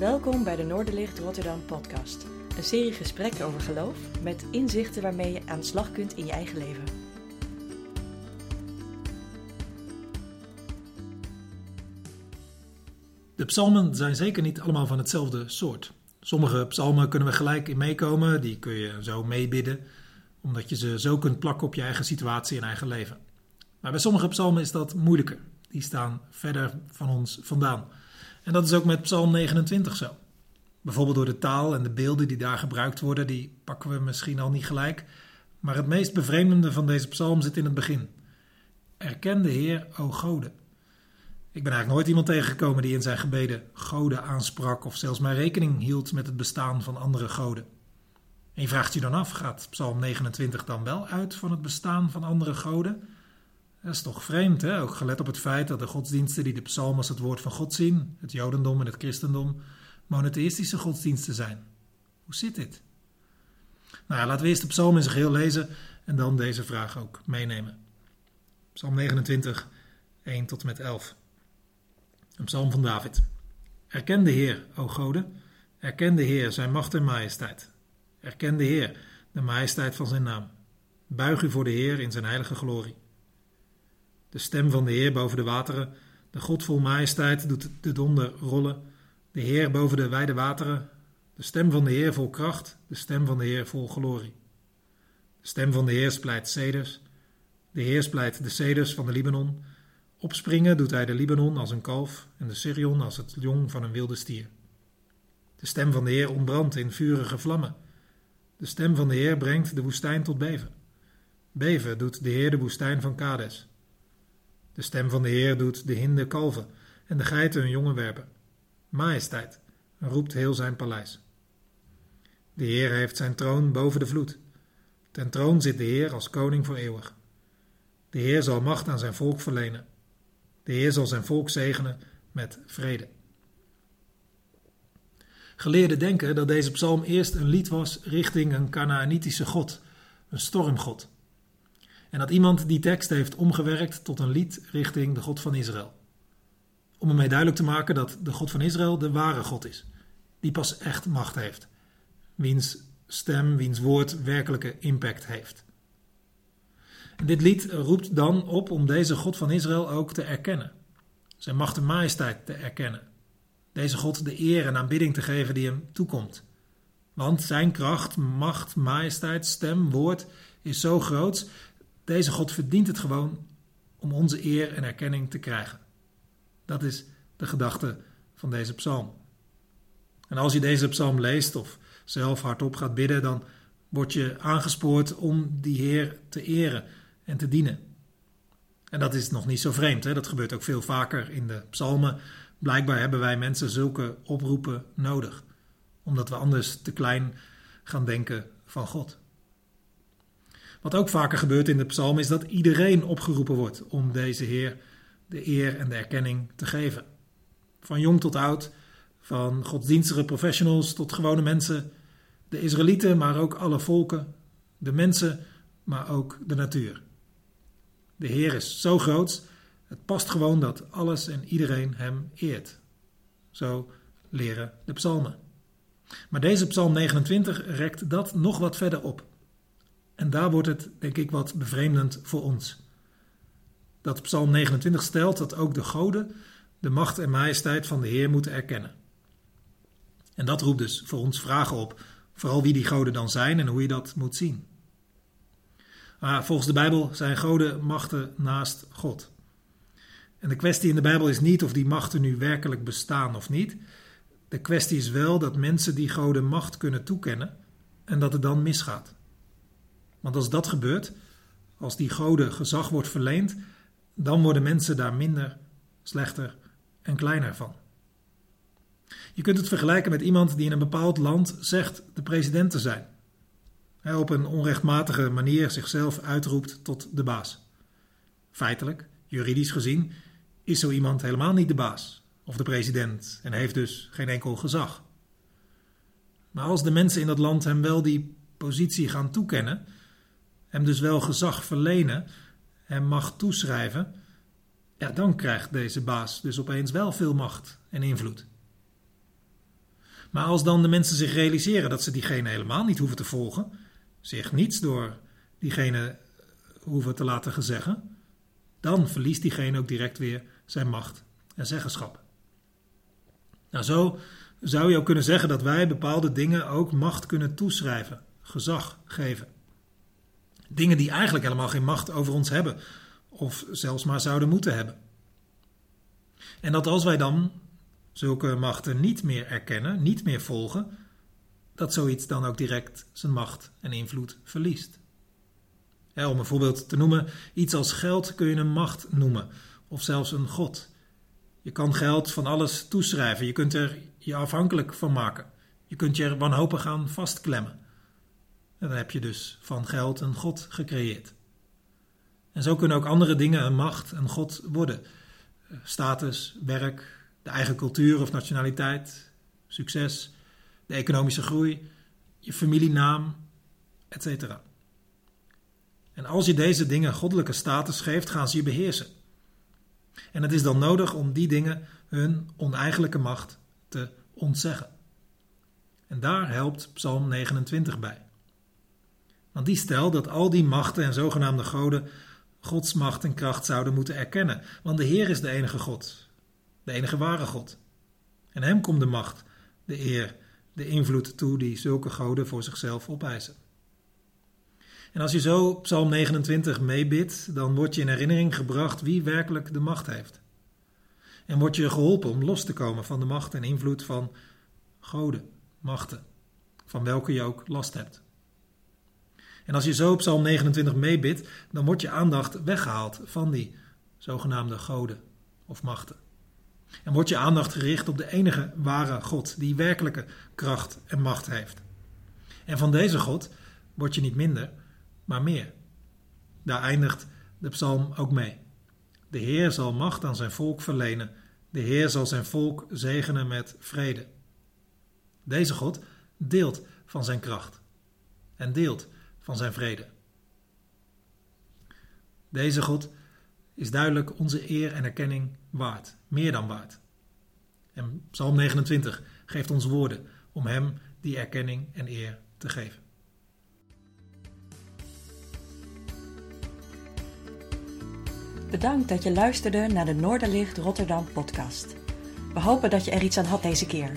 Welkom bij de Noorderlicht Rotterdam podcast. Een serie gesprekken over geloof met inzichten waarmee je aan de slag kunt in je eigen leven. De psalmen zijn zeker niet allemaal van hetzelfde soort. Sommige psalmen kunnen we gelijk in meekomen, die kun je zo meebidden, omdat je ze zo kunt plakken op je eigen situatie en eigen leven. Maar bij sommige psalmen is dat moeilijker. Die staan verder van ons vandaan. En dat is ook met Psalm 29 zo. Bijvoorbeeld door de taal en de beelden die daar gebruikt worden, die pakken we misschien al niet gelijk. Maar het meest bevreemdende van deze psalm zit in het begin. Erken de Heer, o Gode. Ik ben eigenlijk nooit iemand tegengekomen die in zijn gebeden goden aansprak of zelfs maar rekening hield met het bestaan van andere goden. En je vraagt je dan af, gaat Psalm 29 dan wel uit van het bestaan van andere goden? Dat is toch vreemd, hè? ook gelet op het feit dat de godsdiensten die de psalm als het woord van God zien, het jodendom en het christendom, monotheïstische godsdiensten zijn. Hoe zit dit? Nou laten we eerst de psalm in zijn geheel lezen en dan deze vraag ook meenemen. Psalm 29, 1 tot met 11. Een psalm van David. Erken de Heer, o goden, erken de Heer zijn macht en majesteit. Erken de Heer, de majesteit van zijn naam. Buig u voor de Heer in zijn heilige glorie. De stem van de Heer boven de wateren, de God vol majesteit doet de donder rollen. De Heer boven de wijde wateren, de stem van de Heer vol kracht, de stem van de Heer vol glorie. De stem van de Heer splijt ceders, de Heer splijt de ceders van de Libanon. Opspringen doet hij de Libanon als een kalf en de Sirion als het jong van een wilde stier. De stem van de Heer ontbrandt in vurige vlammen. De stem van de Heer brengt de woestijn tot beven. Beven doet de Heer de woestijn van Kades. De stem van de Heer doet de hinde kalven en de geiten hun jongen werpen. Majesteit, roept heel zijn paleis. De Heer heeft zijn troon boven de vloed. Ten troon zit de Heer als koning voor eeuwig. De Heer zal macht aan zijn volk verlenen. De Heer zal zijn volk zegenen met vrede. Geleerden denken dat deze psalm eerst een lied was richting een Canaanitische god, een stormgod. En dat iemand die tekst heeft omgewerkt tot een lied richting de God van Israël. Om ermee duidelijk te maken dat de God van Israël de ware God is, die pas echt macht heeft, wiens stem, wiens woord werkelijke impact heeft. En dit lied roept dan op om deze God van Israël ook te erkennen, zijn macht en majesteit te erkennen, deze God de eer en aanbidding te geven die hem toekomt. Want zijn kracht, macht, majesteit, stem, woord is zo groot deze God verdient het gewoon om onze eer en erkenning te krijgen. Dat is de gedachte van deze psalm. En als je deze psalm leest of zelf hardop gaat bidden, dan word je aangespoord om die Heer te eren en te dienen. En dat is nog niet zo vreemd, hè? dat gebeurt ook veel vaker in de psalmen. Blijkbaar hebben wij mensen zulke oproepen nodig, omdat we anders te klein gaan denken van God. Wat ook vaker gebeurt in de psalm is dat iedereen opgeroepen wordt om deze Heer de eer en de erkenning te geven. Van jong tot oud, van godsdienstige professionals tot gewone mensen, de Israëlieten, maar ook alle volken, de mensen, maar ook de natuur. De Heer is zo groot, het past gewoon dat alles en iedereen Hem eert. Zo leren de psalmen. Maar deze psalm 29 rekt dat nog wat verder op. En daar wordt het, denk ik, wat bevreemdend voor ons. Dat Psalm 29 stelt dat ook de goden de macht en majesteit van de Heer moeten erkennen. En dat roept dus voor ons vragen op, vooral wie die goden dan zijn en hoe je dat moet zien. Maar volgens de Bijbel zijn goden machten naast God. En de kwestie in de Bijbel is niet of die machten nu werkelijk bestaan of niet. De kwestie is wel dat mensen die goden macht kunnen toekennen en dat het dan misgaat. Want als dat gebeurt, als die goden gezag wordt verleend, dan worden mensen daar minder, slechter en kleiner van. Je kunt het vergelijken met iemand die in een bepaald land zegt de president te zijn. Hij op een onrechtmatige manier zichzelf uitroept tot de baas. Feitelijk, juridisch gezien, is zo iemand helemaal niet de baas of de president en heeft dus geen enkel gezag. Maar als de mensen in dat land hem wel die positie gaan toekennen, hem dus wel gezag verlenen, hem macht toeschrijven, ja, dan krijgt deze baas dus opeens wel veel macht en invloed. Maar als dan de mensen zich realiseren dat ze diegene helemaal niet hoeven te volgen, zich niets door diegene hoeven te laten gezeggen, dan verliest diegene ook direct weer zijn macht en zeggenschap. Nou, zo zou je ook kunnen zeggen dat wij bepaalde dingen ook macht kunnen toeschrijven, gezag geven. Dingen die eigenlijk helemaal geen macht over ons hebben, of zelfs maar zouden moeten hebben. En dat als wij dan zulke machten niet meer erkennen, niet meer volgen, dat zoiets dan ook direct zijn macht en invloed verliest. om een voorbeeld te noemen, iets als geld kun je een macht noemen, of zelfs een god. Je kan geld van alles toeschrijven, je kunt er je afhankelijk van maken. Je kunt je er wanhopig aan vastklemmen. En dan heb je dus van geld een god gecreëerd. En zo kunnen ook andere dingen een macht, een god worden. Status, werk, de eigen cultuur of nationaliteit, succes, de economische groei, je familienaam, etc. En als je deze dingen goddelijke status geeft, gaan ze je beheersen. En het is dan nodig om die dingen hun oneigenlijke macht te ontzeggen. En daar helpt Psalm 29 bij. Want die stelt dat al die machten en zogenaamde goden Gods macht en kracht zouden moeten erkennen. Want de Heer is de enige God, de enige ware God. En hem komt de macht, de eer, de invloed toe die zulke goden voor zichzelf opeisen. En als je zo Psalm 29 meebidt, dan word je in herinnering gebracht wie werkelijk de macht heeft. En word je geholpen om los te komen van de macht en invloed van goden, machten, van welke je ook last hebt. En als je zo op Psalm 29 meebidt, dan wordt je aandacht weggehaald van die zogenaamde goden of machten. En wordt je aandacht gericht op de enige ware God, die werkelijke kracht en macht heeft. En van deze God word je niet minder, maar meer. Daar eindigt de psalm ook mee. De Heer zal macht aan zijn volk verlenen. De Heer zal zijn volk zegenen met vrede. Deze God deelt van zijn kracht en deelt van zijn vrede. Deze God is duidelijk onze eer en erkenning waard, meer dan waard. En Psalm 29 geeft ons woorden om Hem die erkenning en eer te geven. Bedankt dat je luisterde naar de Noorderlicht Rotterdam podcast. We hopen dat je er iets aan had deze keer.